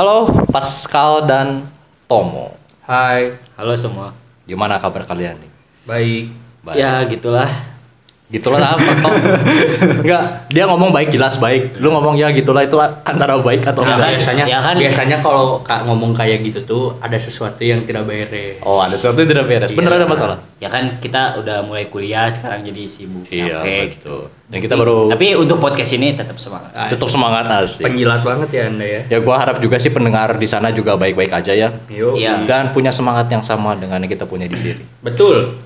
Halo Pascal dan Tomo. Hai, Halo semua. Gimana kabar kalian nih? baik. Baik. Ya gitulah. Gitulah apa kok? Enggak, dia ngomong baik jelas baik. Lu ngomong ya gitulah itu antara baik atau Nah, enggak. biasanya ya kan? biasanya kalau kak ngomong kayak gitu tuh ada sesuatu yang tidak beres. Oh, ada sesuatu yang tidak beres. Bener Iya. ada masalah? Ya kan kita udah mulai kuliah sekarang jadi sibuk Iya, capek. betul. Dan kita baru Tapi untuk podcast ini tetap semangat. Ah, tetap semangat asik. Penjilat banget ya anda ya. Ya gua harap juga sih pendengar di sana juga baik-baik aja ya. Yuk. Iya. Dan punya semangat yang sama dengan yang kita punya di sini. Betul.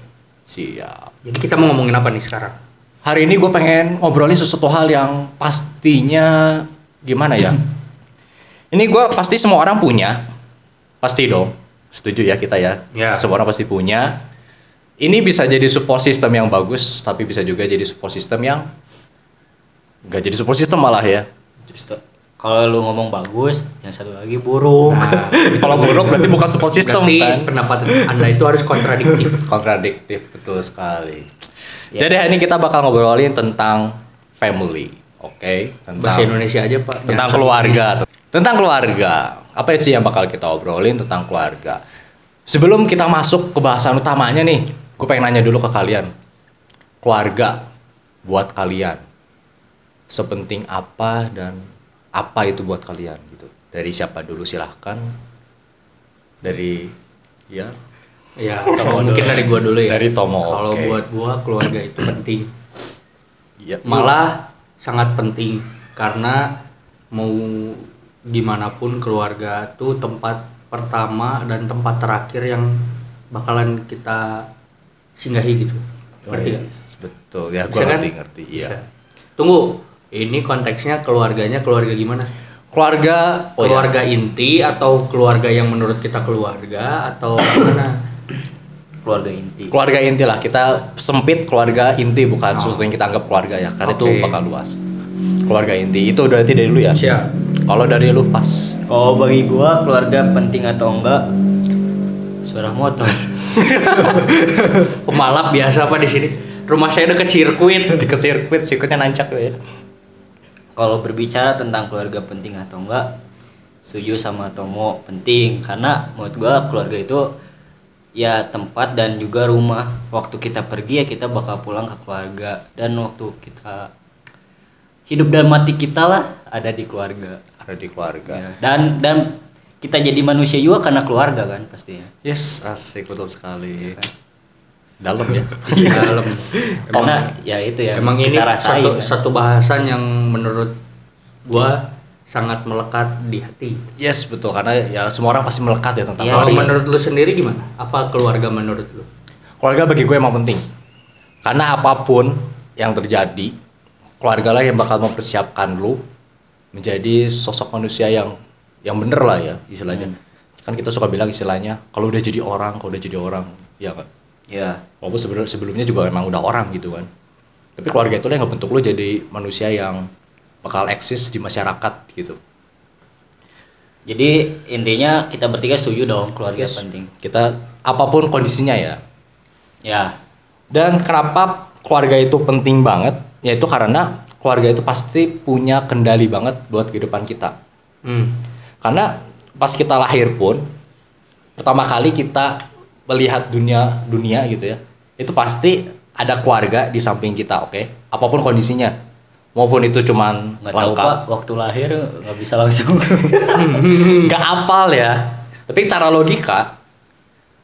Siap. Jadi kita mau ngomongin apa nih sekarang? Hari ini gue pengen ngobrolin sesuatu hal yang pastinya gimana ya? Ini gue pasti semua orang punya, pasti dong. Setuju ya kita ya? Ya. Semua orang pasti punya. Ini bisa jadi support system yang bagus, tapi bisa juga jadi support system yang nggak jadi support system malah ya. Justru kalau lu ngomong bagus, yang satu lagi buruk. Nah, Kalau buruk berarti bukan support system berarti kan? pendapat anda itu harus kontradiktif. Kontradiktif betul sekali. Ya. Jadi hari ini kita bakal ngobrolin tentang family, oke? Tentang Bahasa Indonesia aja pak. tentang Jangan keluarga tentang keluarga apa sih yang bakal kita obrolin tentang keluarga sebelum kita masuk ke bahasan utamanya nih gue pengen nanya dulu ke kalian keluarga buat kalian sepenting apa dan apa itu buat kalian gitu dari siapa dulu silahkan dari ya Ya, Tomo mungkin dulu. dari gua dulu ya. Dari Tomo, Kalau oke. buat gua keluarga itu penting. ya Malah sangat penting karena mau gimana pun keluarga tuh tempat pertama dan tempat terakhir yang bakalan kita singgahi gitu. Oh, Ngerti iya. betul ya Bisa kan? ngerti ngerti iya. Tunggu, ini konteksnya keluarganya keluarga gimana? keluarga oh ya. keluarga inti atau keluarga yang menurut kita keluarga atau gimana? Keluarga inti. keluarga inti lah kita sempit keluarga inti bukan sesuatu yang kita anggap keluarga ya karena itu Oke. bakal luas keluarga inti itu berarti dari dulu ya Siap. kalau dari lu pas Kalau bagi gua keluarga penting atau enggak suara motor. Pemalap biasa apa di sini? Rumah saya deket sirkuit. di ke sirkuit sirkuitnya nancak ya Kalau berbicara tentang keluarga penting atau enggak, setuju sama Tomo penting karena menurut gua keluarga itu ya tempat dan juga rumah. Waktu kita pergi ya kita bakal pulang ke keluarga dan waktu kita hidup dan mati kita lah ada di keluarga. ada di keluarga Ya, Dan dan kita jadi manusia juga karena keluarga kan pastinya. yes asik betul sekali dalam ya Dalam. Karena ya itu ya Emang ini rasain. satu, kan. satu bahasan yang menurut gua sangat melekat di hati. yes betul karena ya semua orang pasti melekat ya tentang Iya Kalau sih. menurut lu sendiri gimana? Apa keluarga menurut lu? keluarga bagi gue emang penting karena apa pun yang terjadi keluarga lah yang bakal mempersiapkan lu menjadi sosok manusia yang yang bener lah ya istilahnya kan kita suka bilang istilahnya kalau udah jadi orang kalau udah jadi orang ya kan Ya. walaupun sebelum sebelumnya juga emang udah orang gitu kan tapi keluarga itu yang ngebentuk lu jadi manusia yang bakal eksis di masyarakat gitu Jadi intinya kita bertiga setuju dong keluarga penting. kita apa pun kondisinya ya Ya. Dan kenapa keluarga itu penting banget? Yaitu karena keluarga itu pasti punya kendali banget buat kehidupan kita. Hmm. Karena pas kita lahir pun pertama kali kita melihat dunia dunia gitu ya. Itu pasti ada keluarga di samping kita, oke? Apa pun kondisinya. Maupun itu cuman Nggak tahu pak waktu lahir nggak bisa langsung. nggak apal ya tapi cara logika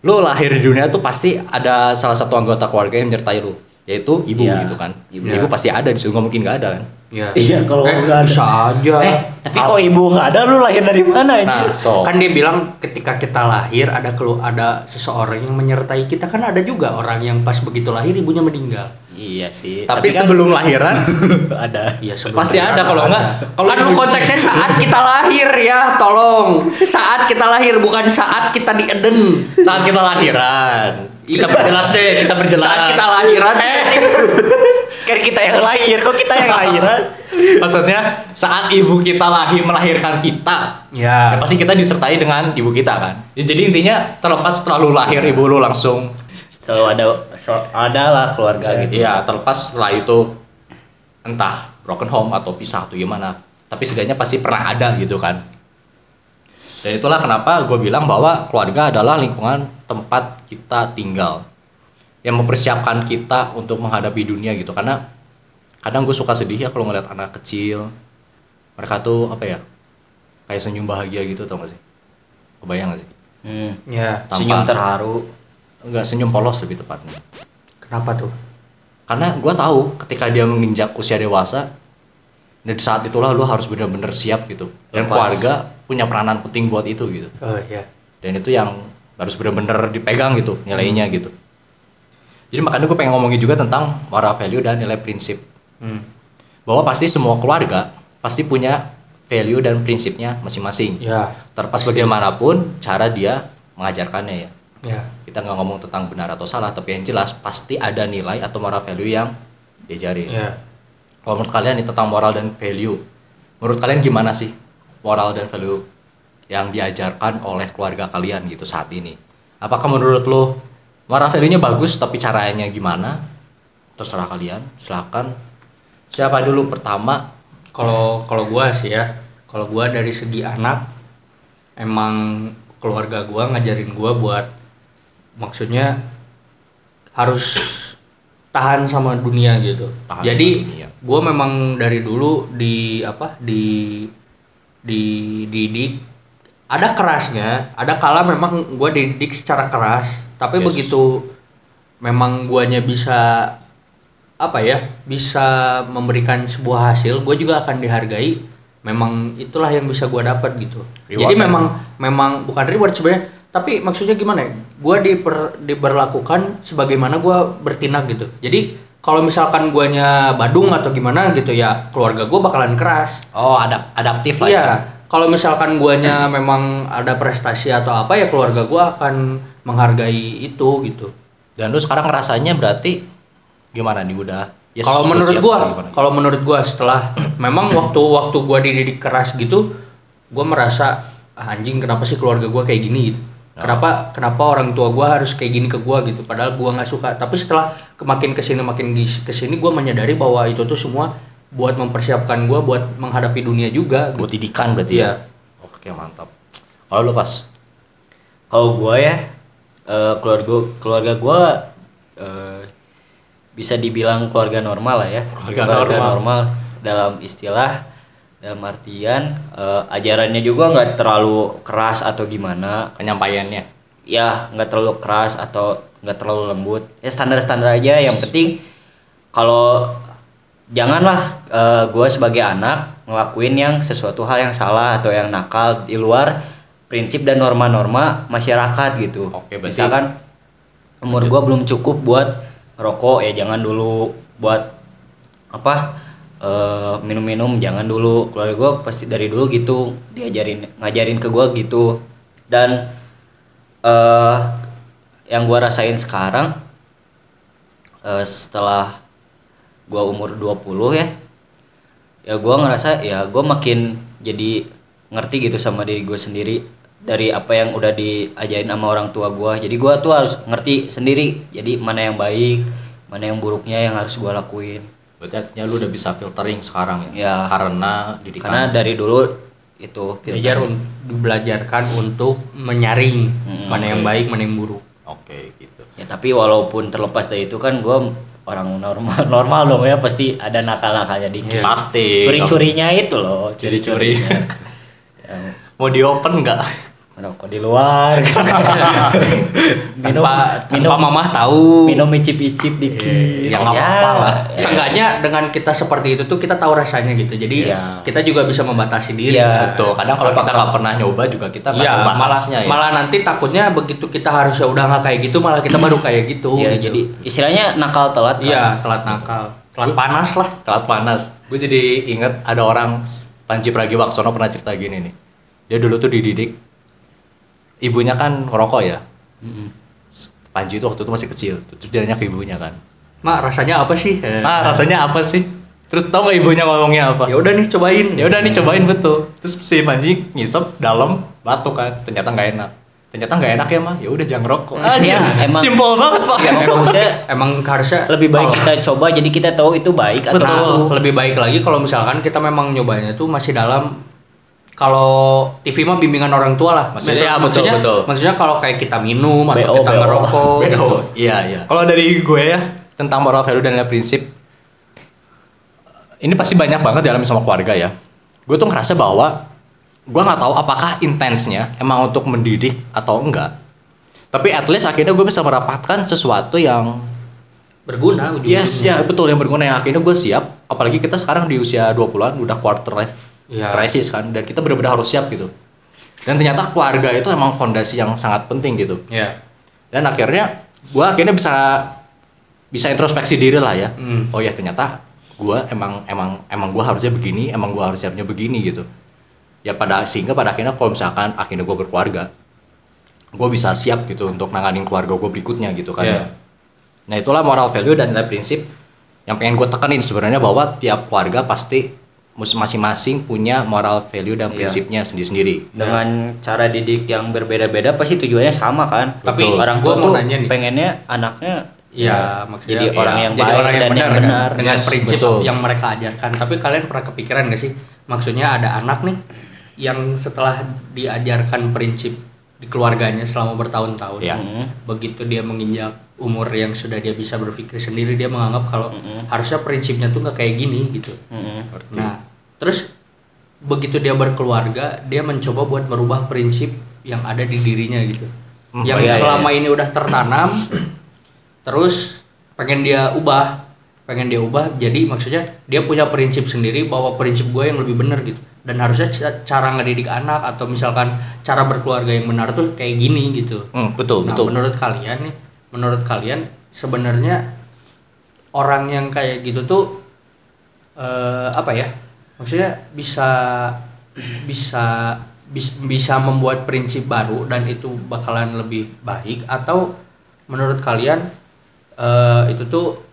lu lahir di dunia tuh pasti ada salah satu anggota keluarga yang menyertai lu yaitu ibu Iya, gitu kan ibu, ibu. pasti ada di situ nggak mungkin nggak ada kan Ya. Iya, kalau eh, nggak ada. bisa aja. eh tapi kok ibu nggak ada lu lahir dari mana nah ini? so kan dia bilang ketika kita lahir ada kelu ada seseorang yang menyertai kita kan ada juga orang yang pas begitu lahir ibunya meninggal. Iya sih. tapi, kan sebelum lahiran ada. Iya sebelum Pasti ada, kalau enggak, kalau kan lu konteksnya saat kita lahir ya tolong saat kita lahir bukan saat kita di Eden saat kita lahiran kita Iya. perjelas deh kita perjelas saat kita lahiran Eh. Kan kita yang lahir, kok kita yang lahiran? maksudnya saat ibu kita lahir melahirkan kita ya ya pasti kita disertai dengan ibu kita kan Ya, jadi intinya terlepas setelah lu lahir ibu lu langsung Selalu ada ada lah keluarga gitu. Iya, terlepas setelah itu entah broken home atau pisah atau gimana. Tapi setidaknya pasti pernah ada gitu kan. Dan itulah kenapa gue bilang bahwa keluarga adalah lingkungan tempat kita tinggal yang mempersiapkan kita untuk menghadapi dunia gitu. Karena kadang gue suka sedih ya kalau ngeliat anak kecil mereka tuh apa ya kayak senyum bahagia gitu tau gak sih? Kebayang gak sih? Hmm. Ya, Tanpa- Senyum terharu. Enggak senyum polos lebih tepatnya. kenapa tuh? Karena gue tahu ketika dia menginjak usia dewasa, dan saat itulah lu harus benar-benar siap gitu. Dan Lepas. keluarga punya peranan penting buat itu gitu. Oh iya. Dan itu yang harus benar-benar dipegang gitu nilainya gitu. Jadi makanya gue pengen ngomongin juga tentang moral value dan nilai prinsip. Hmm. Bahwa pasti semua keluarga pasti punya value dan prinsipnya masing-masing. Ya, Terlepas bagaimanapun cara dia mengajarkannya ya. ya. Kita nggak ngomong tentang benar atau salah, tapi yang jelas pasti ada nilai atau moral value yang diajarin. Ya. Kalau menurut kalian nih tentang moral dan value, menurut kalian gimana sih moral dan value yang diajarkan oleh keluarga kalian gitu saat ini? Apakah menurut lo moral value-nya bagus tapi caranya gimana? Terserah kalian, silakan. Siapa dulu pertama? Kalau kalau gua sih ya, kalau gua dari segi anak emang keluarga gua ngajarin gua buat maksudnya harus tahan sama dunia gitu. Tahan Jadi dunia. Gua memang dari dulu di apa di dididik ada kerasnya, ada kala memang gua dididik secara keras, tapi Yes. begitu memang guanya bisa apa ya bisa memberikan sebuah hasil gue juga akan dihargai. Memang itulah yang bisa gue dapat gitu. Reward jadi kan? memang memang bukan reward sebenarnya tapi maksudnya gimana ya? Gue diper, diberlakukan sebagaimana gue bertindak gitu. Jadi kalau misalkan guanya badung atau gimana gitu ya keluarga gue bakalan keras Oh, adap adaptif lah ya. iya kalau misalkan guanya memang ada prestasi atau apa ya keluarga gue akan menghargai itu gitu Dan lu sekarang rasanya berarti gimana nih udah? ya kalau menurut gua, kalau menurut gua setelah memang waktu waktu gua dididik keras gitu, gua merasa "Ah, anjing kenapa sih keluarga gua kayak gini gitu. Kenapa kenapa orang tua gua harus kayak gini ke gua gitu padahal gua nggak suka. Tapi setelah kemakin ke sini makin ke sini gua menyadari bahwa itu tuh semua buat mempersiapkan gua buat menghadapi dunia juga. buat didikan berarti Iya. ya. Oke, mantap. Kalau lu pas Kalau gua ya eh, keluarga keluarga gua eh, bisa dibilang keluarga normal lah ya. Keluarga normal. normal dalam istilah dalam artian eh, ajarannya juga nggak terlalu keras atau gimana. penyampaiannya. Ya nggak terlalu keras atau nggak terlalu lembut. Ya standar-standar aja. Yang penting kalau janganlah eh, gua sebagai anak ngelakuin yang sesuatu hal yang salah atau yang nakal di luar prinsip dan norma-norma masyarakat gitu. Oke, berarti- Misalkan umur gua belum cukup buat ngerokok ya jangan dulu buat apa eh, minum-minum jangan dulu. Keluarga gua pasti dari dulu gitu diajarin ngajarin ke gua gitu. Dan eh yang gua rasain sekarang eh, setelah gua umur 20 ya ya gua ngerasa ya gua makin jadi ngerti gitu sama diri gue sendiri dari apa yang udah diajarin sama orang tua gua. Jadi gua tuh harus ngerti sendiri jadi mana yang baik mana yang buruknya yang harus gua lakuin Berarti artinya lu udah bisa filtering sekarang ya. Ya. Karena didikan karena dari dulu itu Belajar un- belajarkan untuk menyaring Hmm, mana yang oke. baik, mana yang buruk. Oke, gitu. ya tapi walaupun terlepas dari itu kan gua orang normal normal dong ya pasti ada nakal-nakalnya dikit Iya. Pasti. curi-curinya itu loh Curi-curi. curi-curinya. yang Mau di open nggak? Ngerokok di luar gitu. minum tanpa minum tanpa mamah tahu minum icip-icip dikit ya nggak apa-apa lah. ya. Seenggaknya dengan kita seperti itu tuh kita tahu rasanya gitu. Jadi Iya. kita juga bisa membatasi diri. Iya. Betul. Kadang kalau kita nggak pernah nyoba juga kita nggak Iya, tahu malah ya. malah nanti takutnya begitu kita harusnya udah nggak kayak gitu, malah kita baru kayak gitu. ya gitu. jadi istilahnya nakal telat kan? iya telat nakal, telat panas lah. Telat panas. Gue jadi inget ada orang Panji Pragiwaksono pernah cerita gini nih. Dia dulu tuh dididik ibunya kan ngerokok ya. Panji itu waktu itu masih kecil. Terus dia nanya ke ibunya kan. Mak rasanya apa sih? Eh, Ah rasanya apa sih? Terus tau gak ibunya ngomongnya apa? ya udah nih cobain. Ya udah nih cobain betul. Terus si Panji ngisep dalam batuk kan. Ternyata nggak enak. Ternyata nggak enak ya mah. Ya udah jangan ngerokok. Ya, Anjir, emang- Simpel banget pak. emang bagusnya Emang harusnya lebih baik kalau- kita coba jadi kita tahu itu baik atau Betul. Nah, lebih baik lagi kalau misalkan kita memang nyobanya tuh masih dalam kalau TV mah bimbingan orang tua lah. Maksudnya, Maksud- betul, maksudnya, betul. maksudnya kalau kayak kita minum atau BO, kita BO. ngerokok gitu. Iya, iya. Kalau dari gue ya tentang moral value dan nilai prinsip ini pasti banyak banget dialami sama keluarga ya. Gue tuh ngerasa bahwa gue nggak tahu apakah intensnya emang untuk mendidik atau enggak. Tapi at least akhirnya gue bisa mendapatkan sesuatu yang Berguna yes ya betul yang berguna yang akhirnya gue siap. Apalagi kita sekarang di usia 20-an udah quarter life Iya. crisis kan dan kita benar-benar harus siap gitu. Dan ternyata keluarga itu emang fondasi yang sangat penting gitu Iya. dan akhirnya gue akhirnya bisa bisa introspeksi diri lah ya Hmm. oh ya ternyata gue emang emang emang gue harusnya begini emang gue harus siapnya begini gitu ya pada sehingga pada akhirnya kalau misalkan akhirnya gue berkeluarga gue bisa siap gitu untuk nanganin keluarga gue berikutnya gitu kan Iya. ya. nah itulah moral value dan nilai prinsip yang pengen gue tekanin sebenarnya bahwa tiap keluarga pasti masing-masing punya moral value dan Iya. prinsipnya sendiri-sendiri dengan cara didik yang berbeda-beda pasti tujuannya sama kan Tapi orang gua tua mau tuh nanya nih. pengennya anaknya Ya, maksudnya jadi orang ya, yang jadi baik orang yang dan benar, yang kan? benar dengan Yes, prinsip betul. yang mereka ajarkan. Tapi kalian pernah kepikiran gak sih? Maksudnya ada anak nih yang setelah diajarkan prinsip di keluarganya selama bertahun-tahun, Ya. Begitu dia menginjak umur yang sudah dia bisa berpikir sendiri, dia menganggap kalau Mm-mm. harusnya prinsipnya tuh nggak kayak gini gitu. Mm-mm. Nah, terus begitu dia berkeluarga, dia mencoba buat merubah prinsip yang ada di dirinya gitu. Hmm, yang iya, iya, selama ini udah tertanam, terus pengen dia ubah, pengen dia ubah. Jadi maksudnya dia punya prinsip sendiri bahwa prinsip gue yang lebih benar gitu. Dan harusnya ca- cara ngedidik anak atau misalkan cara berkeluarga yang benar tuh kayak gini gitu. Hmm, betul Nah, betul menurut kalian nih, menurut kalian sebenarnya orang yang kayak gitu tuh eh, apa ya? Maksudnya bisa bisa bis- bisa membuat prinsip baru dan itu bakalan lebih baik atau menurut kalian eh, itu tuh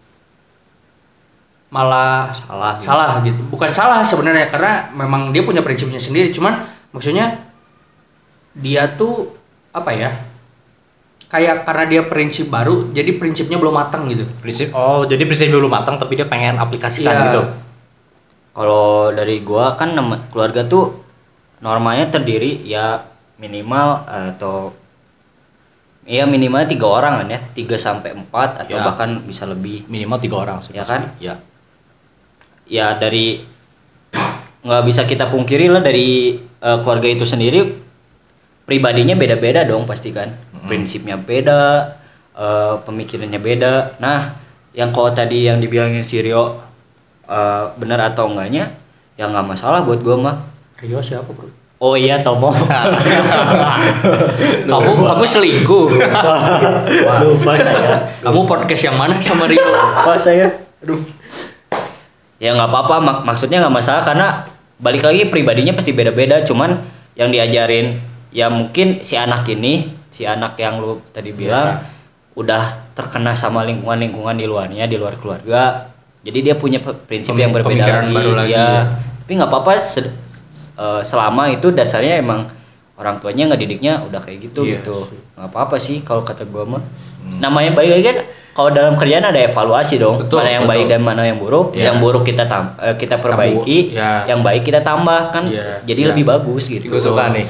malah Salah gitu. salah gitu bukan salah sebenarnya karena memang dia punya prinsipnya sendiri cuman maksudnya dia tuh apa ya kayak karena dia prinsip baru jadi prinsipnya belum matang gitu prinsip oh jadi prinsip belum matang tapi dia pengen aplikasikan Iya. gitu Kalau dari gua kan keluarga tuh normanya terdiri ya minimal atau ya minimal tiga orang kan ya tiga sampai empat atau Ya. bahkan bisa lebih minimal tiga orang sih Ya pasti. kan? ya ya dari nggak bisa kita pungkiri lah dari eh, keluarga itu sendiri pribadinya beda-beda dong pasti kan. Prinsipnya beda eh, pemikirannya beda. Nah yang kalau tadi yang dibilangin si Rio eh, benar atau enggaknya ya nggak masalah buat gua mah. Rio siapa bro? Oh iya Tomo. Kamu kamu selingkuh. Lupa saya. Kamu podcast yang mana sama Rio? Lupa saya. Aduh ya nggak apa-apa mak- maksudnya nggak masalah karena balik lagi pribadinya pasti beda-beda cuman yang diajarin ya mungkin si anak ini si anak yang lu tadi bilang udah terkena sama lingkungan-lingkungan di luarnya di luar keluarga jadi dia punya prinsip Pemi- yang berbeda lagi, baru lagi, ya. ya. tapi nggak apa-apa se- eh, selama itu dasarnya emang orang tuanya ngedidiknya udah kayak gitu Iya gitu. nggak apa-apa sih kalau kata gua mah. Namanya baik lagi kan kalau dalam kerjaan ada evaluasi dong. Betul, mana yang betul. baik dan mana yang buruk. Iya. yang buruk kita tam eh, kita perbaiki ya. yang baik kita tambah kan. Iya, jadi iya. lebih bagus gitu. Gue suka nih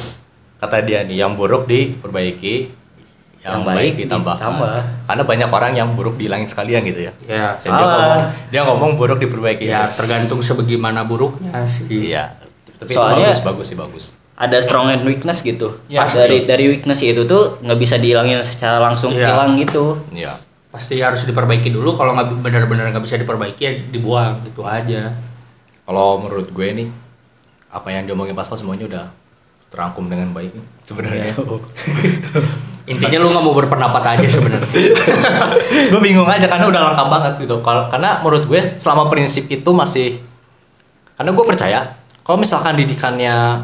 kata dia nih yang buruk diperbaiki yang, Yang baik, baik ditambah. ditambah. karena banyak orang yang buruk dihilangin sekalian gitu ya. Ya Dan dia Salah. ngomong, dia ngomong buruk diperbaiki. Ya Yes. tergantung sebagaimana buruknya sih. Iya. Tapi Soalnya- itu bagus bagus sih bagus ada strong and weakness gitu. Pas dari dari weakness itu tuh nggak bisa dihilangin secara langsung Iya. hilang gitu. Iya. Pasti harus diperbaiki dulu. Kalau nggak benar-benar nggak bisa diperbaiki ya dibuang. Gitu aja. Kalau menurut gue nih apa yang diomongin Pascal semuanya udah terangkum dengan baik nih, sebenarnya. Intinya lu nggak mau berpendapat aja sebenarnya. Gue bingung aja karena udah lengkap banget gitu. Kalau karena menurut gue selama prinsip itu masih karena gue percaya kalau misalkan didikannya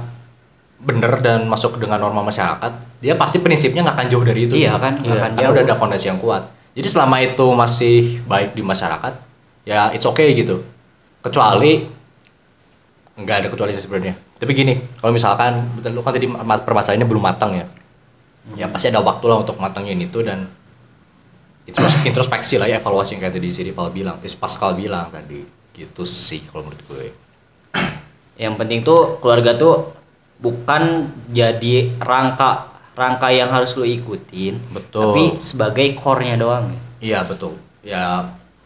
bener dan masuk dengan norma masyarakat dia pasti prinsipnya nggak akan jauh dari itu. Iya kan, akan karena jauh. udah ada fondasi yang kuat. Jadi selama itu masih baik di masyarakat ya it's okay gitu. Kecuali nggak ada kecuali sebenarnya. Tapi gini kalau misalkan betul lu kan tadi ma- permasalahannya belum matang ya. Ya pasti ada waktu lah untuk matangin itu dan intros- introspeksi lah ya evaluasi yang kayak tadi si Rival bilang eh, Pascal bilang tadi. Gitu sih kalau menurut gue. Yang penting tuh keluarga tuh bukan jadi rangka rangka yang harus lu ikutin Betul. tapi sebagai core-nya doang Iya betul. Ya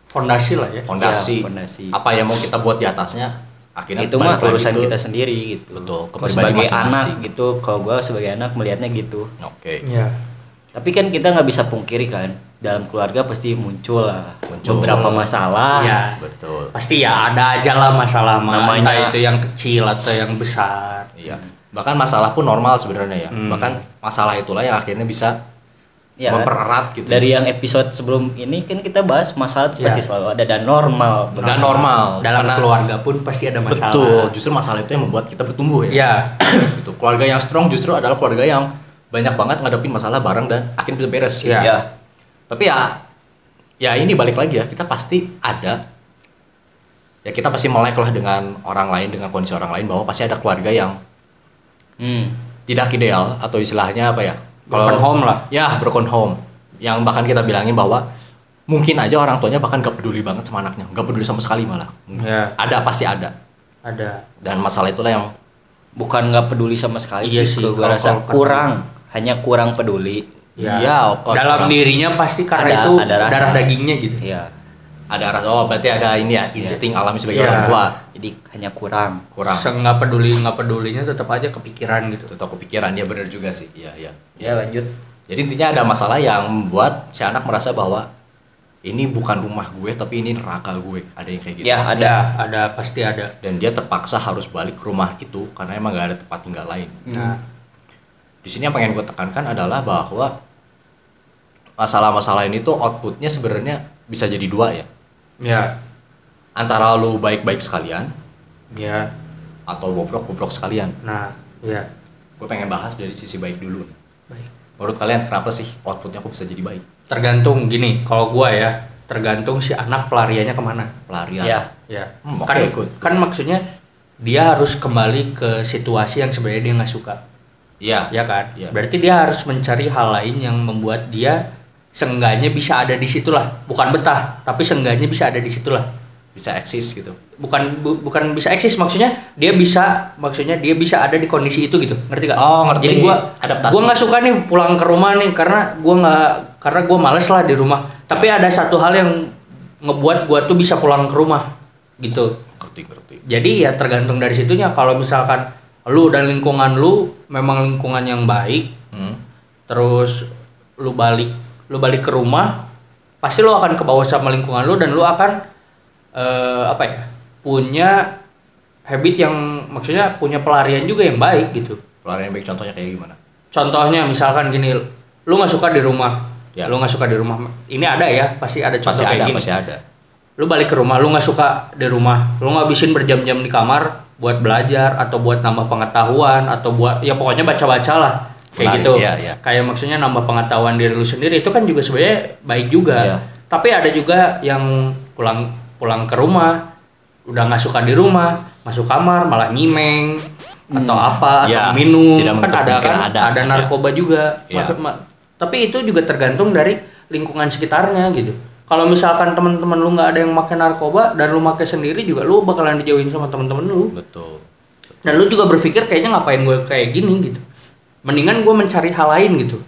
Fondasi lah ya. fondasi. Ya, fondasi. Apa yang mau kita buat di atasnya akhirnya itu mah urusan kita sendiri gitu Betul, pribadi sebagai masing-masing. anak gitu kalau gua sebagai anak melihatnya gitu Oke. Iya. tapi kan kita nggak bisa pungkiri kan dalam keluarga pasti muncul lah Muncul. beberapa masalah Iya. Betul. Pasti ya ada aja lah masalah Namanya- entah itu yang kecil atau yang besar. Iya. Bahkan masalah pun normal sebenarnya ya. Hmm. Bahkan masalah itulah yang akhirnya bisa ya mempererat gitu. dari yang episode sebelum ini kan kita bahas masalah tuh Ya. pasti selalu ada dan normal dan normal Dalam karena keluarga pun pasti ada masalah. betul justru masalah itu yang membuat kita bertumbuh ya Ya. gitu keluarga yang strong justru adalah keluarga yang banyak banget ngadepin masalah bareng dan akhirnya bisa beres Iya. ya tapi ya ya ini balik lagi ya kita pasti ada ya kita pasti melek lah dengan orang lain dengan kondisi orang lain bahwa pasti ada keluarga yang hmm. tidak ideal atau istilahnya apa ya Broken home lah. ya broken home yang bahkan kita bilangin bahwa mungkin aja orang tuanya bahkan gak peduli banget sama anaknya gak peduli sama sekali malah Ya. ada pasti ada Ada. dan masalah itulah yang bukan nggak peduli sama sekali Iya sih, kalau kalau- rasa kalau- kurang hanya kurang peduli Ya. Iya, kok Dalam kurang. dirinya pasti karena Ada- itu ada rasa. darah dagingnya gitu. ya ada rasa oh berarti ada ini ya insting alami sebagai Iya. orang tua. Jadi hanya kurang. Kurang. Nggak peduli nggak pedulinya tetap aja kepikiran gitu. atau kepikiran dia benar juga sih. Iya iya. Ya lanjut. Jadi intinya ada masalah yang membuat si anak merasa bahwa ini bukan rumah gue tapi ini neraka gue. Ada yang kayak gitu? Ya ada Ada, ada pasti ada. dan dia terpaksa harus balik ke rumah itu karena emang gak ada tempat tinggal lain. Nah, di sini yang pengen gue tekankan adalah bahwa masalah-masalah ini tuh outputnya sebenarnya bisa jadi dua ya ya, antara lu baik-baik sekalian ya. atau bobrok-bobrok sekalian Nah, ya. gue pengen bahas dari sisi baik dulu Baik. menurut kalian kenapa sih outputnya kok bisa jadi baik Tergantung gini, kalau gua ya, tergantung si anak pelariannya ke mana. pelarian ya Ya. Hmm, kan good. kan maksudnya dia harus kembali ke situasi yang sebenarnya dia nggak suka. iya ya kan? Iya. Berarti dia harus mencari hal lain yang membuat dia seenggaknya bisa ada di situlah, bukan betah, tapi seenggaknya bisa ada di situlah. bisa eksis gitu Bukan bu- bukan bisa eksis maksudnya dia bisa maksudnya dia bisa ada di kondisi itu gitu. Ngerti gak? Oh, ngerti. Jadi gua Adaptasi. gua nggak suka nih pulang ke rumah nih karena gua nggak karena gua males lah di rumah. Tapi ada satu hal yang ngebuat gua tuh bisa pulang ke rumah gitu. ngerti ngerti Jadi ya tergantung dari situnya. Kalau misalkan lu dan lingkungan lu memang lingkungan yang baik, hmm. terus lu balik lu balik ke rumah, pasti lu akan ke bawah sama lingkungan lu dan lu akan eh, apa ya punya habit yang maksudnya punya pelarian juga yang baik gitu. pelarian baik contohnya kayak gimana Contohnya misalkan gini, lu nggak suka di rumah, Ya. lu nggak suka di rumah. Ini ada ya, pasti ada contoh pasti kayak ada gini pasti ada lu balik ke rumah lu nggak suka di rumah lu ngabisin berjam-jam di kamar buat belajar atau buat nambah pengetahuan atau buat ya pokoknya baca-baca lah kayak gitu. iya, iya. kayak maksudnya nambah pengetahuan diri lu sendiri itu kan juga sebenarnya baik juga. Iya. tapi ada juga yang pulang pulang ke rumah udah nggak suka di rumah masuk kamar malah nyimeng atau apa atau Iya, minum. tidak kan ada kan ada, ada, iya. narkoba juga. Iya. Maksud- ma- tapi itu juga tergantung dari lingkungan sekitarnya gitu. Kalau misalkan teman-teman lu nggak ada yang pakai narkoba dan lu pakai sendiri juga lu bakalan dijauhin sama teman-teman lu. Betul. Dan lu juga berpikir kayaknya ngapain gue kayak gini gitu mendingan gue mencari hal lain gitu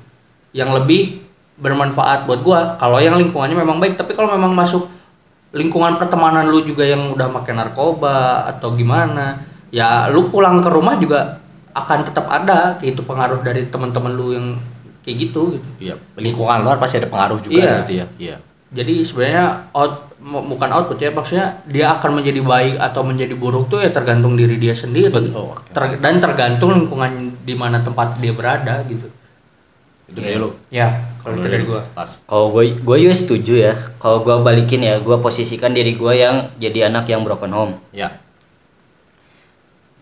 yang lebih bermanfaat buat gue kalau yang lingkungannya memang baik tapi kalau memang masuk lingkungan pertemanan lu juga yang udah pakai narkoba atau gimana ya lu pulang ke rumah juga akan tetap ada gitu pengaruh dari teman-teman lu yang kayak gitu gitu. Iya lingkungan luar pasti ada pengaruh juga Iya. gitu ya. Iya jadi sebenarnya out bukan output ya maksudnya dia akan menjadi baik atau menjadi buruk tuh ya tergantung diri dia sendiri. Betul. Ter- dan tergantung lingkungan di mana tempat dia berada gitu. Itu dari lu. Ya kalau itu dari gua. Pas kalau gue gue juga setuju ya. Kalau gue balikin ya gue posisikan diri gue yang jadi anak yang broken home. Ya.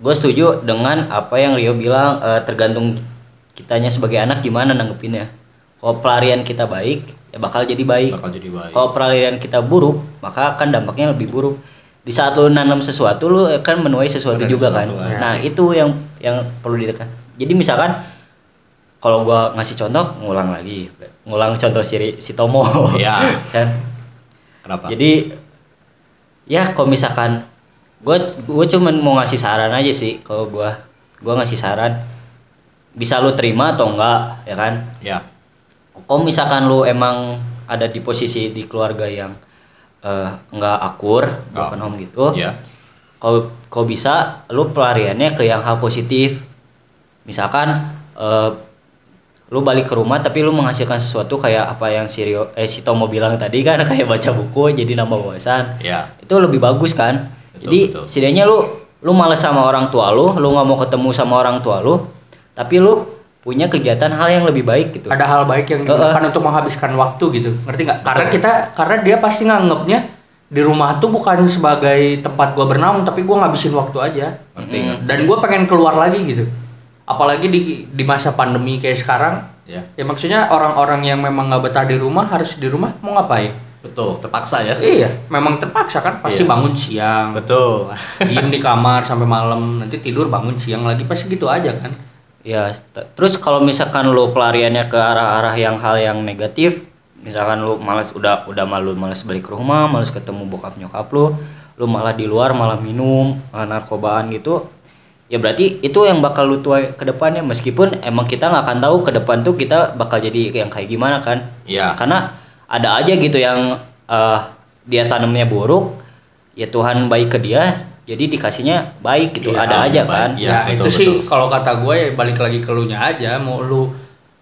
Gue setuju dengan apa yang Rio bilang eh, tergantung kitanya sebagai anak gimana nanggepinnya. Kalau pelarian kita baik ya bakal jadi baik. Bakal jadi baik. Kalau pelarian kita buruk maka akan dampaknya lebih buruk. Di saat lu nanam sesuatu lu akan menuai sesuatu juga kan? sesuatu, asik. nah itu yang yang perlu ditekan. Jadi misalkan kalau gua ngasih contoh ngulang lagi. Ngulang contoh si si Tomo. Iya. kan? Kenapa? Jadi ya kalau misalkan gue gue cuman mau ngasih saran aja sih kalau gue gue ngasih saran bisa lu terima atau enggak ya kan? Ya. Kalau misalkan lu emang ada di posisi di keluarga yang eh, nggak akur broken home gitu kalau kau bisa lu pelariannya ke yang hal positif. Misalkan eh, lu balik ke rumah tapi lu menghasilkan sesuatu kayak apa yang si Rio, eh si Tomo bilang tadi kan kayak baca buku jadi nambah wawasan. Ya. itu lebih bagus kan? Betul, jadi betul. setidaknya lu lu males sama orang tua lu lu nggak mau ketemu sama orang tua lu tapi lu punya kegiatan hal yang lebih baik gitu ada hal baik yang digunakan untuk menghabiskan waktu gitu ngerti nggak karena kita karena dia pasti nganggapnya di rumah tuh bukan sebagai tempat gua bernaung tapi gua ngabisin waktu aja Ngerti, Hmm. ngerti. dan gua pengen keluar lagi gitu apalagi di di masa pandemi kayak sekarang Ya. ya maksudnya orang-orang yang memang nggak betah di rumah harus di rumah mau ngapain Betul, terpaksa ya. iya memang terpaksa kan pasti Iya. bangun siang Betul. diem di kamar sampai malam nanti tidur bangun siang lagi pasti gitu aja kan Ya, terus kalau misalkan lu pelariannya ke arah-arah yang hal yang negatif, misalkan lu malas udah udah malu malas balik ke rumah, malas ketemu bokap nyokap lu, lu malah di luar malah minum, malah narkobaan gitu. Ya berarti itu yang bakal lu tuai ke depannya meskipun emang kita nggak akan tahu ke depan tuh kita bakal jadi yang kayak gimana kan. Iya. Karena ada aja gitu yang eh, dia tanamnya buruk, ya Tuhan baik ke dia, jadi dikasihnya baik gitu. Iya, ada aja baik. kan. Iya, ya betul, itu sih kalau kata gue ya balik lagi ke lu nya aja mau lu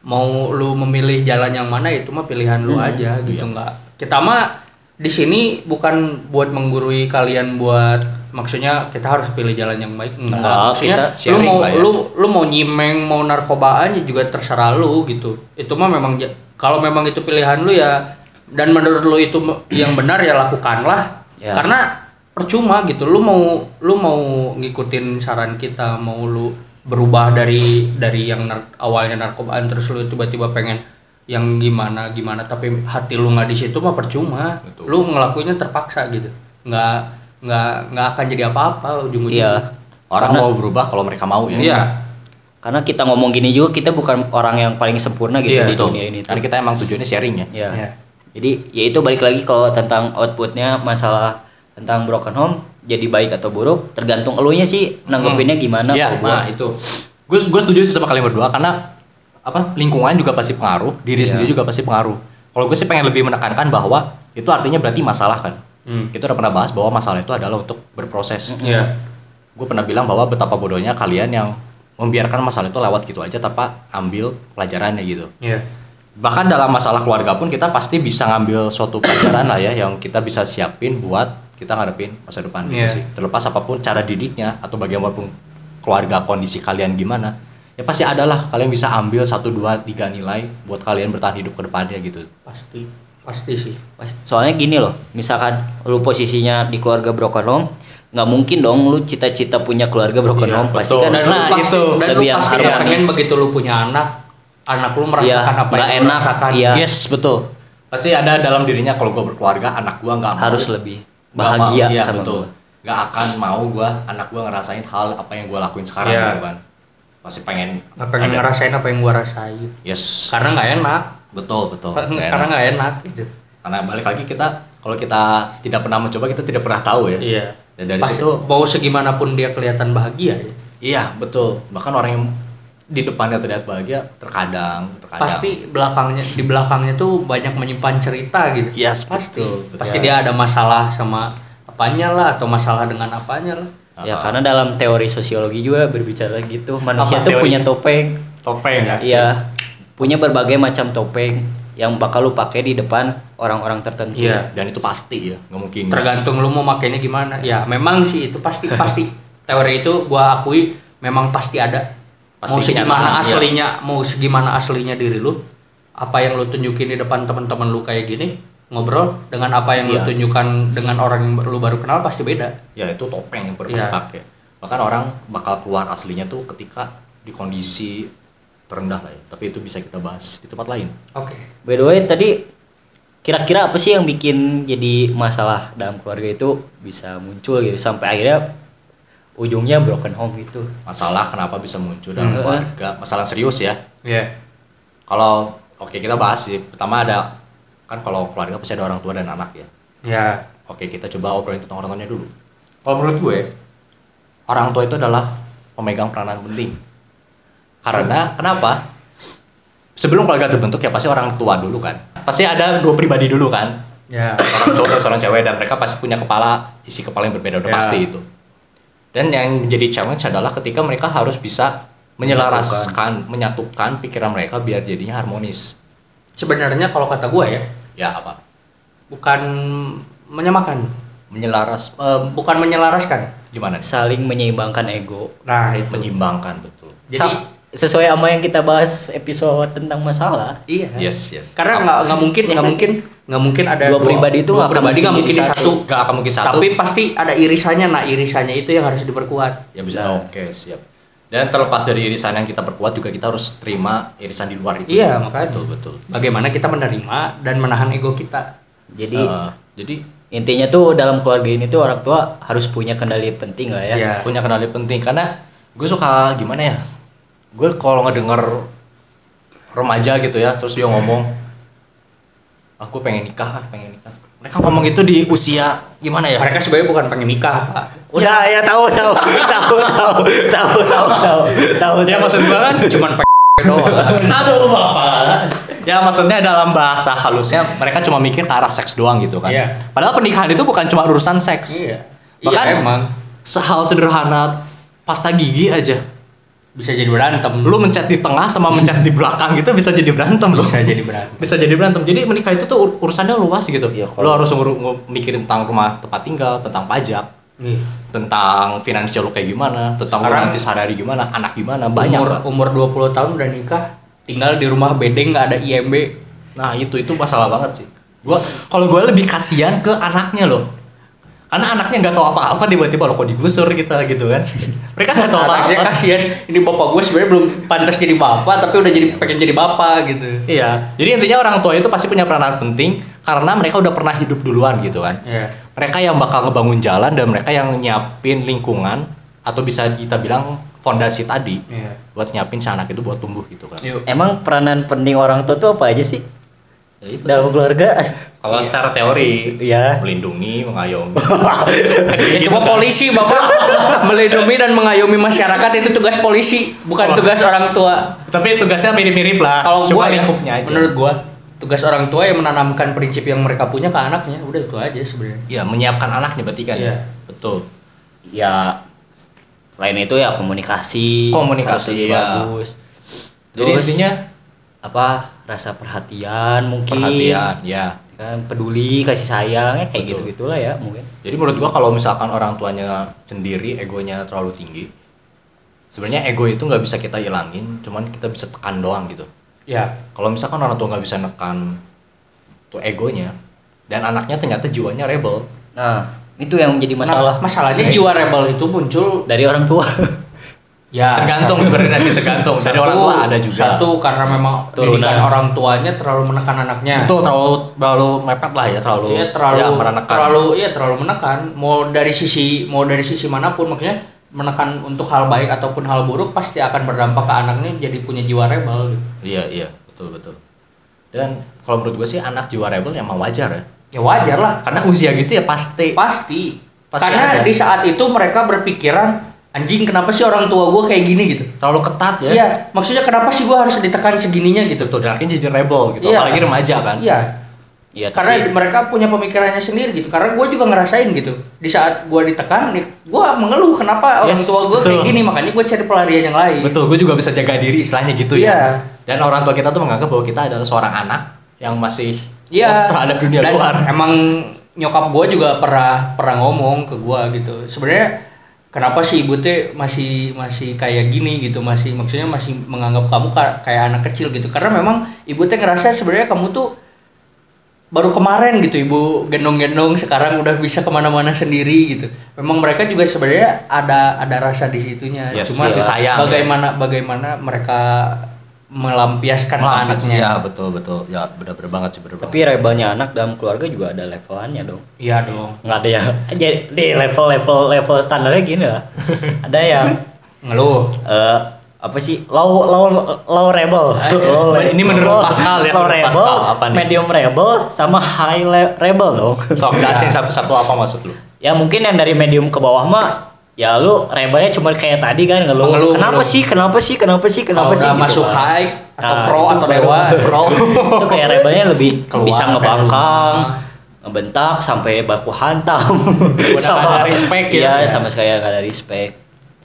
mau lu memilih jalan yang mana itu mah pilihan lu Hmm, aja gitu iya. nggak kita mah di sini bukan buat menggurui kalian buat maksudnya kita harus pilih jalan yang baik enggak Enggak, maksudnya kita lu mau ya. lu lu mau nyimeng mau narkobaan ya juga terserah lu gitu itu mah memang kalau memang itu pilihan lu ya dan menurut lu itu yang benar ya lakukanlah Ya. karena percuma gitu lu mau lu mau ngikutin saran kita mau lu berubah dari dari yang nar- awalnya narkobaan terus lu tiba-tiba pengen yang gimana gimana tapi hati lu nggak di situ mah percuma Betul. lu ngelakuinnya terpaksa gitu nggak nggak nggak akan jadi apa-apa Iya. ujung-ujungnya Orang Karena- mau berubah kalau mereka mau ya. iya Karena kita ngomong gini juga kita bukan orang yang paling sempurna gitu Iya, di Betul. dunia ini. Karena kita emang tujuannya sharing ya. Ya. Iya. Jadi ya itu balik lagi kalau tentang outputnya masalah tentang broken home jadi baik atau buruk tergantung elunya sih nanggepinnya gimana. Iya, kalau gua. nah itu. Gue gue setuju sih sama kalian berdua karena apa lingkungan juga pasti pengaruh, diri Iya. sendiri juga pasti pengaruh. Kalau gue sih pengen lebih menekankan bahwa itu artinya berarti masalah kan. Hmm. Kita udah pernah bahas bahwa masalah itu adalah untuk berproses. iya Gue pernah bilang bahwa betapa bodohnya kalian yang membiarkan masalah itu lewat gitu aja tanpa ambil pelajarannya gitu. iya Bahkan dalam masalah keluarga pun kita pasti bisa ngambil suatu pelajaran lah ya yang kita bisa siapin buat kita ngadepin masa depan gitu Iya. sih. Terlepas apa pun cara didiknya atau bagaimanapun keluarga kondisi kalian gimana, ya pasti adalah kalian bisa ambil satu dua tiga nilai buat kalian bertahan hidup ke depannya gitu. pasti pasti sih Soalnya gini loh, misalkan lu posisinya di keluarga broken home, nggak mungkin dong lu cita-cita punya keluarga broken Iya, home pasti betul. kan dan Nah, lu pasti, itu. dan Lebih lu yang pasti harmonis. pengen begitu lu punya anak anak lu merasakan Iya, apa yang lu enak, rasakan iya. Yes betul. Pasti ada dalam dirinya kalau gue berkeluarga anak gue nggak mau- harus lebih nggak mau, bahagia iya, sama betul. gua. Nggak akan mau gue anak gue ngerasain hal apa yang gue lakuin sekarang Iya. gitu kan. Pasti pengen. nggak pengen ada- ngerasain apa yang gua rasain Yes. karena nggak enak Betul betul. Nggak karena enak. nggak enak gitu Karena balik lagi kita kalau kita tidak pernah mencoba kita tidak pernah tahu ya. iya Dan dari Pasti- situ mau segimanapun dia kelihatan bahagia ya iya betul. Bahkan orang yang di depannya terlihat bahagia terkadang terkadang pasti belakangnya di belakangnya tuh banyak menyimpan cerita gitu Yes, pasti betul, betul. pasti dia ada masalah sama apanya lah atau masalah dengan apanya lah Ya karena dalam teori sosiologi juga berbicara gitu, manusia Apa tuh teori? punya topeng. topeng ya. Iya, punya berbagai macam topeng yang bakal lu pakai di depan orang-orang tertentu. Iya. Dan itu pasti ya, nggak mungkin. tergantung lu mau makainya gimana ya memang sih itu pasti pasti teori itu gua akui memang pasti ada Mau segimana iya. aslinya mau segimana aslinya diri lu apa yang lu tunjukin di depan teman-teman lu kayak gini ngobrol dengan apa yang lu Iya. tunjukkan dengan orang yang lu baru kenal pasti beda Ya itu topeng yang perlu Iya. pakai. Bahkan orang bakal keluar aslinya tuh ketika di kondisi terendah lah ya. Tapi itu bisa kita bahas di tempat lain. oke By the way, tadi kira-kira apa sih yang bikin jadi masalah dalam keluarga itu bisa muncul gitu sampai akhirnya ujungnya broken home gitu. Masalah kenapa bisa muncul dalam Hmm. keluarga, masalah serius ya. Iya. Kalau oke kita bahas sih. Pertama ada kan kalau keluarga pasti ada orang tua dan anak ya. ya Oke, kita coba obrolin tentang orang tuanya dulu. Kalau menurut gue, orang tua itu adalah pemegang peranan penting. Karena kenapa? Sebelum keluarga terbentuk ya pasti orang tua dulu kan. Pasti ada dua pribadi dulu kan. Ya. Seorang cowok dan seorang cewek dan mereka pasti punya kepala isi kepala yang berbeda udah Ya. pasti itu. Dan yang menjadi challenge adalah ketika mereka harus bisa menyelaraskan, menyatukan pikiran mereka biar jadinya harmonis. Sebenarnya kalau kata gue ya, Ya apa? bukan menyamakan, Menyelaras eh, bukan menyelaraskan. gimana? nih? saling menyeimbangkan ego Nah, itu. Menyimbangkan betul. Jadi Sa- sesuai sama yang kita bahas episode tentang masalah iya. Yes, yes. Karena nggak nggak mungkin nggak mungkin nggak mungkin ada Dua pribadi itu dua nggak akan pribadi nggak mungkin mungkin satu. Gak akan mungkin satu. Tapi pasti ada irisannya. Nah, irisannya itu yang harus diperkuat. ya bisa. Oke, siap. Dan terlepas dari irisan yang kita perkuat juga kita harus terima irisan di luar itu. Iya, makanya. Betul, betul. Bagaimana kita menerima dan menahan ego kita. jadi Eh, jadi intinya tuh dalam keluarga ini tuh orang tua harus punya kendali penting lah ya Iya. punya kendali penting karena gue suka gimana ya? Gue kalau ngedenger remaja gitu ya, terus dia ngomong, aku pengen nikah, ah, pengen nikah. Mereka ngomong itu di usia gimana ya? Mereka sebenarnya bukan pengen nikah, Pak. udah ya tahu tahu tahu tahu tahu tahu tahu tahu Ya maksud gue kan Cuman pengen doang. Aduh bapak. Ya maksudnya dalam bahasa halusnya mereka cuma mikir ke arah seks doang gitu kan. Iya. Padahal pernikahan itu bukan cuma urusan seks. Iya. Bahkan Iya, emang Sehal sederhana pasta gigi aja. Bisa jadi berantem. Lu mencet di tengah sama mencet di belakang gitu bisa jadi berantem loh. bisa jadi berantem. Bisa jadi berantem. Jadi menikah itu tuh ur- urusannya luas gitu. Iya, Lu kalau- harus ngur- ngur- mikirin tentang rumah tempat tinggal, tentang pajak, Nih. tentang finansial lu kayak gimana, tentang lu Sekarang- nanti sehari-hari gimana, anak gimana, banyak umur, Pak. umur 20 tahun udah nikah, tinggal di rumah bedeng nggak ada IMB. Nah itu itu masalah banget sih. Gua kalau gue lebih kasihan ke anaknya loh. Karena anaknya nggak tahu apa-apa tiba-tiba lo kok digusur kita gitu kan. Mereka nggak tahu Anaknya apa-apa. kasihan. Ini bapak gue sebenarnya belum pantas jadi bapak, tapi udah jadi pengen jadi bapak gitu. Iya. Jadi intinya orang tua itu pasti punya peranan penting karena mereka udah pernah hidup duluan gitu kan. Iya. Mereka yang bakal ngebangun jalan dan mereka yang nyiapin lingkungan atau bisa kita bilang fondasi tadi Iya. buat nyiapin si anak itu buat tumbuh gitu kan. Yuk. emang peranan penting orang tua tuh apa aja sih Ya, itu. dalam keluarga Kalau secara teori Iya. melindungi, mengayomi. Itu mah polisi bapak melindungi dan mengayomi masyarakat itu tugas polisi, bukan Oh. tugas orang tua. Tapi tugasnya mirip-mirip lah. Kalau Cuma gua ya, lingkupnya aja. menurut gua tugas orang tua yang menanamkan prinsip yang mereka punya ke anaknya, udah itu aja sebenarnya. Ya, menyiapkan anaknya berarti kan. Iya. Betul. ya selain itu ya komunikasi Komunikasi, iya. bagus Jadi Terus, intinya apa rasa perhatian mungkin. Perhatian, ya. kan peduli kasih sayang ya kayak Betul. gitu gitulah ya mungkin. Jadi menurut gua kalau misalkan orang tuanya sendiri egonya terlalu tinggi, sebenarnya ego itu nggak bisa kita ilangin, cuman kita bisa tekan doang gitu. Ya, Kalau misalkan orang tua nggak bisa nekan tuh egonya, dan anaknya ternyata jiwanya rebel, nah itu yang menjadi masalah. Nah, masalahnya jiwa rebel itu muncul dari orang tua ya tergantung sebenarnya sih tergantung dari satu- orang tua ada juga. Satu karena memang Turunan. orang tuanya terlalu menekan anaknya. Betul terlalu terlalu mepet lah ya terlalu Iya terlalu ya, menekan. terlalu iya terlalu menekan mau dari sisi mau dari sisi mana pun maksudnya menekan untuk hal baik ataupun hal buruk pasti akan berdampak ke anaknya jadi punya jiwa rebel gitu. Iya iya betul betul. Dan kalau menurut gue sih anak jiwa rebel emang wajar ya. Ya wajar lah Karena usia gitu ya pasti. pasti. Pasti Karena ada. di saat itu mereka berpikiran anjing kenapa sih orang tua gue kayak gini gitu. terlalu ketat ya. Iya, maksudnya kenapa sih gue harus ditekan segininya gitu. Betul, dan akhirnya jadi rebel gitu. Iya. Apalagi remaja kan. Iya. Iya, Karena tapi- mereka punya pemikirannya sendiri gitu. Karena gue juga ngerasain gitu. Di saat gue ditekan, gue mengeluh kenapa orang Yes, tua gue kayak gini. Makanya gue cari pelarian yang lain. Betul, gue juga bisa jaga diri istilahnya gitu Iya. ya. Dan orang tua kita tuh menganggap bahwa kita adalah seorang anak yang masih Iya. lost terhadap dunia Dan luar. Emang nyokap gue juga pernah pernah ngomong ke gue gitu. Sebenarnya kenapa sih ibu teh masih masih kayak gini gitu, masih maksudnya masih menganggap kamu ka- kayak anak kecil gitu. Karena memang ibu teh ngerasa sebenarnya kamu tuh baru kemarin gitu ibu gendong-gendong sekarang udah bisa ke mana-mana sendiri gitu. Memang mereka juga sebenarnya ada ada rasa di situnya. Yes, Cuma kasih sayang, ya. bagaimana bagaimana mereka melampiaskan Melampias, anaknya. Ya betul betul. Ya benar-benar banget sih benar tapi rebelnya anak dalam keluarga juga ada levelannya dong Iya dong. nggak ada yang jadi di level level level standarnya gini lah ada yang Ngeluh. eh apa sih low low low rebel low Ini menurut Pascal ya, low rebel Pascal, apa nih? medium rebel sama high rebel dong Sok jelasin satu-satu apa maksud lu? ya mungkin yang dari medium ke bawah mah ya lu rebanya cuma kayak tadi kan ngeluh. Kenapa mengeluh. sih? Kenapa sih? Kenapa sih? Kenapa sih? gitu masuk kan. high atau Nah, pro atau dewa pro itu kayak rebanya lebih Keluar bisa dari ngebangkang rumah. ngebentak sampai baku hantam nggak ada respect ya. iya Ya. sama sekali nggak ada respect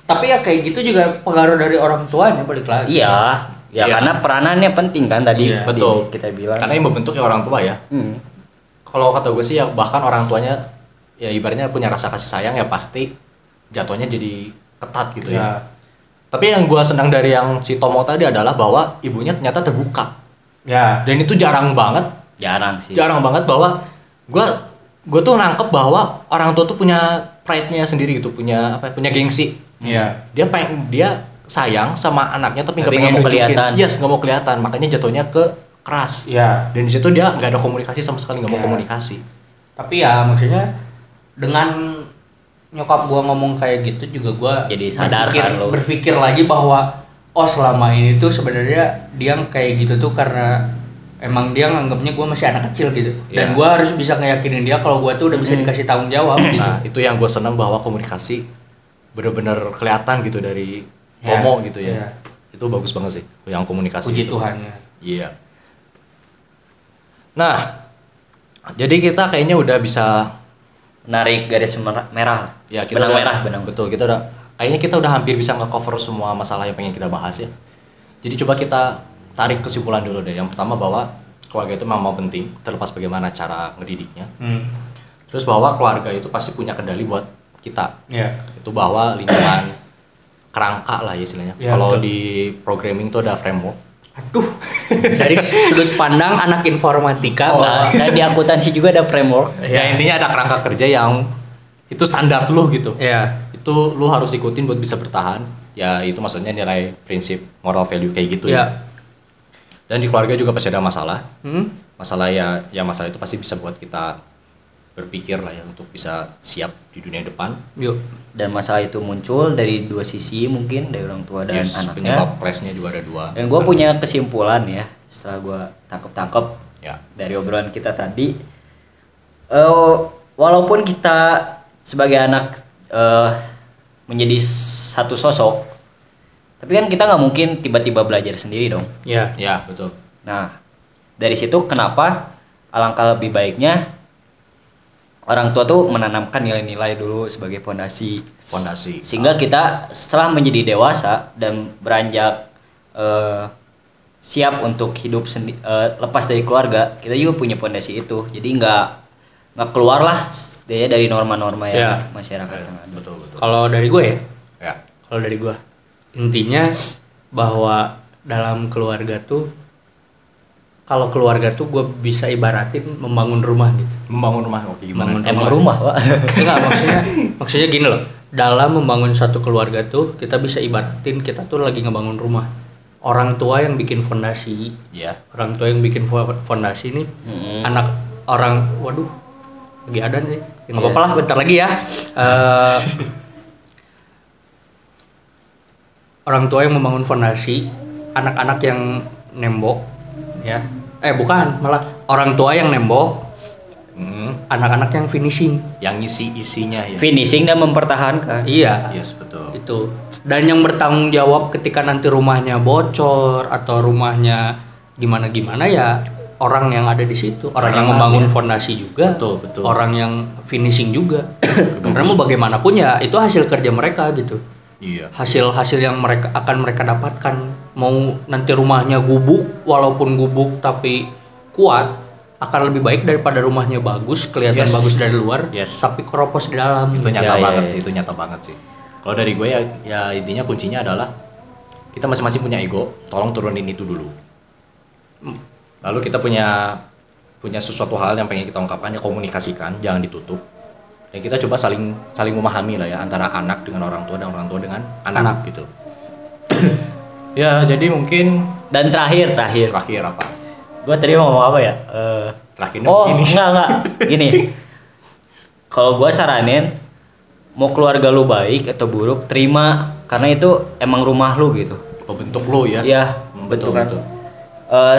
tapi ya kayak gitu juga pengaruh dari orang tuanya balik lagi iya ya Iya. karena peranannya penting kan tadi di- Betul. kita bilang Karena yang membentuk ya orang tua ya. Hmm. Kalau kata gue sih ya bahkan orang tuanya ya ibaratnya punya rasa kasih sayang ya pasti jatuhnya jadi ketat gitu ya. ya Tapi yang gue senang dari yang si Tomo tadi adalah bahwa ibunya ternyata terbuka. ya Dan itu jarang banget, jarang sih jarang banget bahwa gue gue tuh nangkep bahwa orang tua tuh punya pride-nya sendiri gitu, punya apa? ya, Punya gengsi. Iya. Dia pengen dia sayang sama anaknya tapi nggak pengen mau kelihatan. Yes, nggak mau kelihatan. Makanya jatuhnya ke keras. ya Dan di situ dia nggak ada komunikasi sama sekali, nggak mau Ya. komunikasi. tapi ya maksudnya dengan nyokap gua ngomong kayak gitu juga gua Jadi sadar berpikir, kan lo. berpikir lagi bahwa oh selama ini tuh sebenarnya dia kayak gitu tuh karena emang dia nganggapnya gua masih anak kecil gitu dan Ya. gua harus bisa ngeyakinin dia kalau gua tuh udah bisa dikasih tanggung jawab gitu Nah, itu yang gue senang bahwa komunikasi bener-bener kelihatan gitu dari Tomo gitu ya. ya. Itu bagus banget sih yang komunikasi puji itu. Tuhan ya Iya. Nah, jadi kita kayaknya udah bisa narik garis merah, ya kita benang udah, merah benang betul kita udah kayaknya kita udah hampir bisa nge-cover semua masalah yang pengen kita bahas ya. Jadi coba kita tarik kesimpulan dulu deh. Yang pertama bahwa keluarga itu memang mau penting terlepas bagaimana cara ngedidiknya. hmm. Terus bahwa keluarga itu pasti punya kendali buat kita. ya itu bahwa lingkungan kerangka lah ya istilahnya. Ya, Kalau di programming itu ada framework. Aduh dari sudut pandang anak informatika Oh. Nah, dan di akuntansi juga ada framework Ya intinya ada kerangka kerja yang itu standar lu gitu. ya Itu lu harus ikutin buat bisa bertahan. Ya itu maksudnya nilai prinsip moral value kayak gitu ya. ya Dan di keluarga juga pasti ada masalah. hmm? Masalah ya ya masalah itu pasti bisa buat kita berpikir lah ya untuk bisa siap di dunia depan. yuk dan masalah itu muncul dari dua sisi mungkin dari orang tua dan Yes, anaknya penyebab clash-nya juga ada dua. dan gue punya kesimpulan ya setelah gue tangkep tangkep Ya. dari obrolan kita tadi Eh, walaupun kita sebagai anak eh, menjadi satu sosok tapi kan kita nggak mungkin tiba-tiba belajar sendiri dong ya Ya, betul. nah dari situ kenapa alangkah lebih baiknya orang tua tuh menanamkan nilai-nilai dulu sebagai fondasi Fondasi. sehingga kita setelah menjadi dewasa dan beranjak eh, siap untuk hidup sendi- eh, lepas dari keluarga kita juga punya fondasi itu jadi nggak nggak keluar lah dia dari norma-norma yang Ya. masyarakat yang ada. betul, betul. kalau dari gue ya Ya. kalau dari gua intinya bahwa dalam keluarga tuh kalau keluarga tuh gue bisa ibaratin membangun rumah gitu. Membangun rumah oke gimana? Membangun emang rumah. pak. Enggak maksudnya maksudnya gini loh. Dalam membangun satu keluarga tuh kita bisa ibaratin kita tuh lagi ngebangun rumah. Orang tua yang bikin fondasi. Ya. orang tua yang bikin fo- fondasi nih Hmm. anak orang waduh lagi ada nih. Nggak Iya. apa-apa lah bentar lagi ya. Eh, orang tua yang membangun fondasi anak-anak yang nembok ya eh bukan malah orang tua yang nembok. Hmm, anak-anak yang finishing. Yang isi isinya ya. finishing dan mempertahankan. Iya. Yes, betul. itu. Dan yang bertanggung jawab ketika nanti rumahnya bocor atau rumahnya gimana gimana ya orang yang ada di situ. Orang yang Orang membangun ya. fondasi juga. Betul, betul. orang yang finishing juga. Karena mau bagaimanapun ya itu hasil kerja mereka gitu Iya. hasil hasil yang mereka akan mereka dapatkan mau nanti rumahnya gubuk walaupun gubuk tapi kuat akan lebih baik daripada rumahnya bagus kelihatan Yes. bagus dari luar Yes. tapi keropos di dalam Itu Ya, nyata ya, banget ya. sih, itu nyata banget sih. Kalau dari gue ya, ya intinya kuncinya adalah kita masing-masing punya ego, tolong turunin itu dulu. Lalu kita punya punya sesuatu hal yang pengen kita ungkapkan ya komunikasikan, jangan ditutup. Dan kita coba saling saling memahami lah ya antara anak dengan orang tua dan orang tua dengan anak, Anak. gitu. ya, jadi mungkin dan terakhir terakhir terakhir apa? gue tadi mau ngomong apa ya Eh, Terakhir oh ini. enggak enggak gini kalau gue saranin mau keluarga lu baik atau buruk terima karena itu emang rumah lu gitu Pembentuk lo ya. Iya, Hmm, betul betul kan. Eh,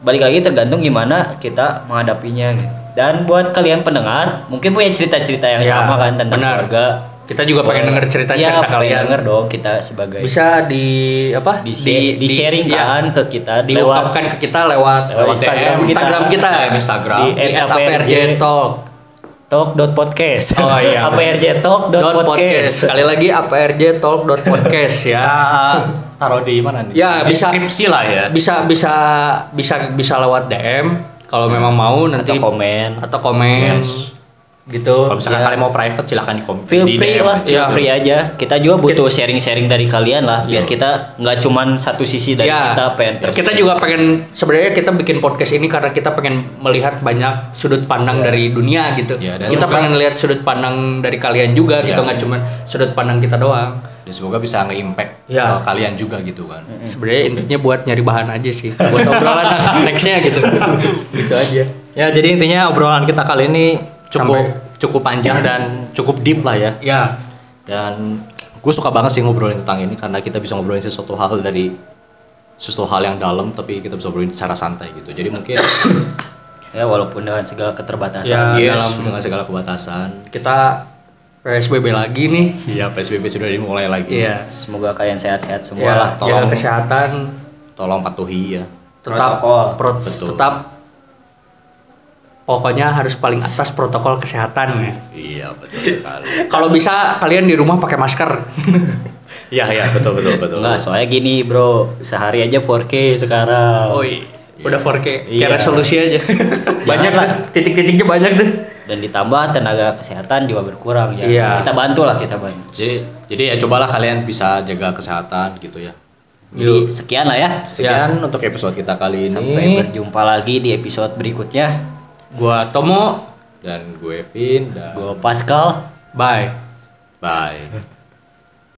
balik lagi tergantung gimana kita menghadapinya gitu. Dan buat kalian pendengar, mungkin punya cerita-cerita yang Ya, sama kan tentang benar. keluarga. Kita juga pengen denger cerita-cerita Iya, pengen kalian. denger dong kita sebagai Bisa di apa? di, di, sharing ya, kan ke kita diungkapkan ke kita lewat, lewat Instagram, DM kita. Instagram kita, DM Instagram. Di di APRJ Talk. talk.podcast. Oh iya. APRJ Dot podcast. talk.podcast. Sekali lagi APRJ Talk dot podcast ya. Kita taruh di mana nih? Ya, bisa- deskripsi lah ya. Bisa bisa bisa bisa lewat DM kalau memang mau nanti Atau komen. atau komen Yes. gitu. Kalau misalkan Ya. kalian mau private silahkan di komen Feel free DM lah, feel Iya. free aja. Kita juga butuh sharing-sharing dari kalian lah, biar kita nggak cuman satu sisi dari Ya, kita pengen terus. kita juga pengen sebenarnya kita bikin podcast ini karena kita pengen melihat banyak sudut pandang dari dunia gitu. Ya, kita pengen lihat sudut pandang dari kalian juga gitu, Ya. nggak cuma sudut pandang kita doang. Dan semoga bisa nge-impact Ya. ke kalian juga gitu kan. Sebenarnya intinya buat nyari bahan aja sih, buat obrolan nextnya gitu. gitu aja. Ya jadi intinya obrolan kita kali ini cukup Sampai- cukup panjang dan cukup deep lah ya. Ya, Dan gue suka banget sih ngobrolin tentang ini karena kita bisa ngobrolin sesuatu hal dari sesuatu hal yang dalam tapi kita bisa ngobrolin secara santai gitu. Jadi mungkin ya walaupun dengan segala keterbatasan. Ya, yes, dalam- dengan segala kebatasan. kita PSBB lagi nih. Iya PSBB sudah dimulai lagi. Iya. Semoga kalian sehat-sehat semua Ya, lah. jaga tolong. kesehatan, Tolong patuhi ya. tetap Protokol. pro- Betul. tetap pokoknya harus paling atas protokol kesehatan ya. Iya betul sekali. Kalau bisa kalian di rumah pakai masker. Iya iya betul betul betul. Enggak, soalnya gini bro, sehari aja 4K sekarang. Oh iya. Udah 4K, Iya. kayak resolusi aja. banyak lah, titik-titiknya banyak deh. Dan ditambah tenaga kesehatan juga berkurang ya. Iya. Kita bantu lah, kita bantu. Jadi jadi ya cobalah kalian bisa jaga kesehatan gitu ya. Jadi sekian lah ya. Sekian untuk episode kita kali ini. Sampai berjumpa lagi di episode berikutnya. Gua Tomo, dan gue Vin dan Gue Pascal. bye. bye.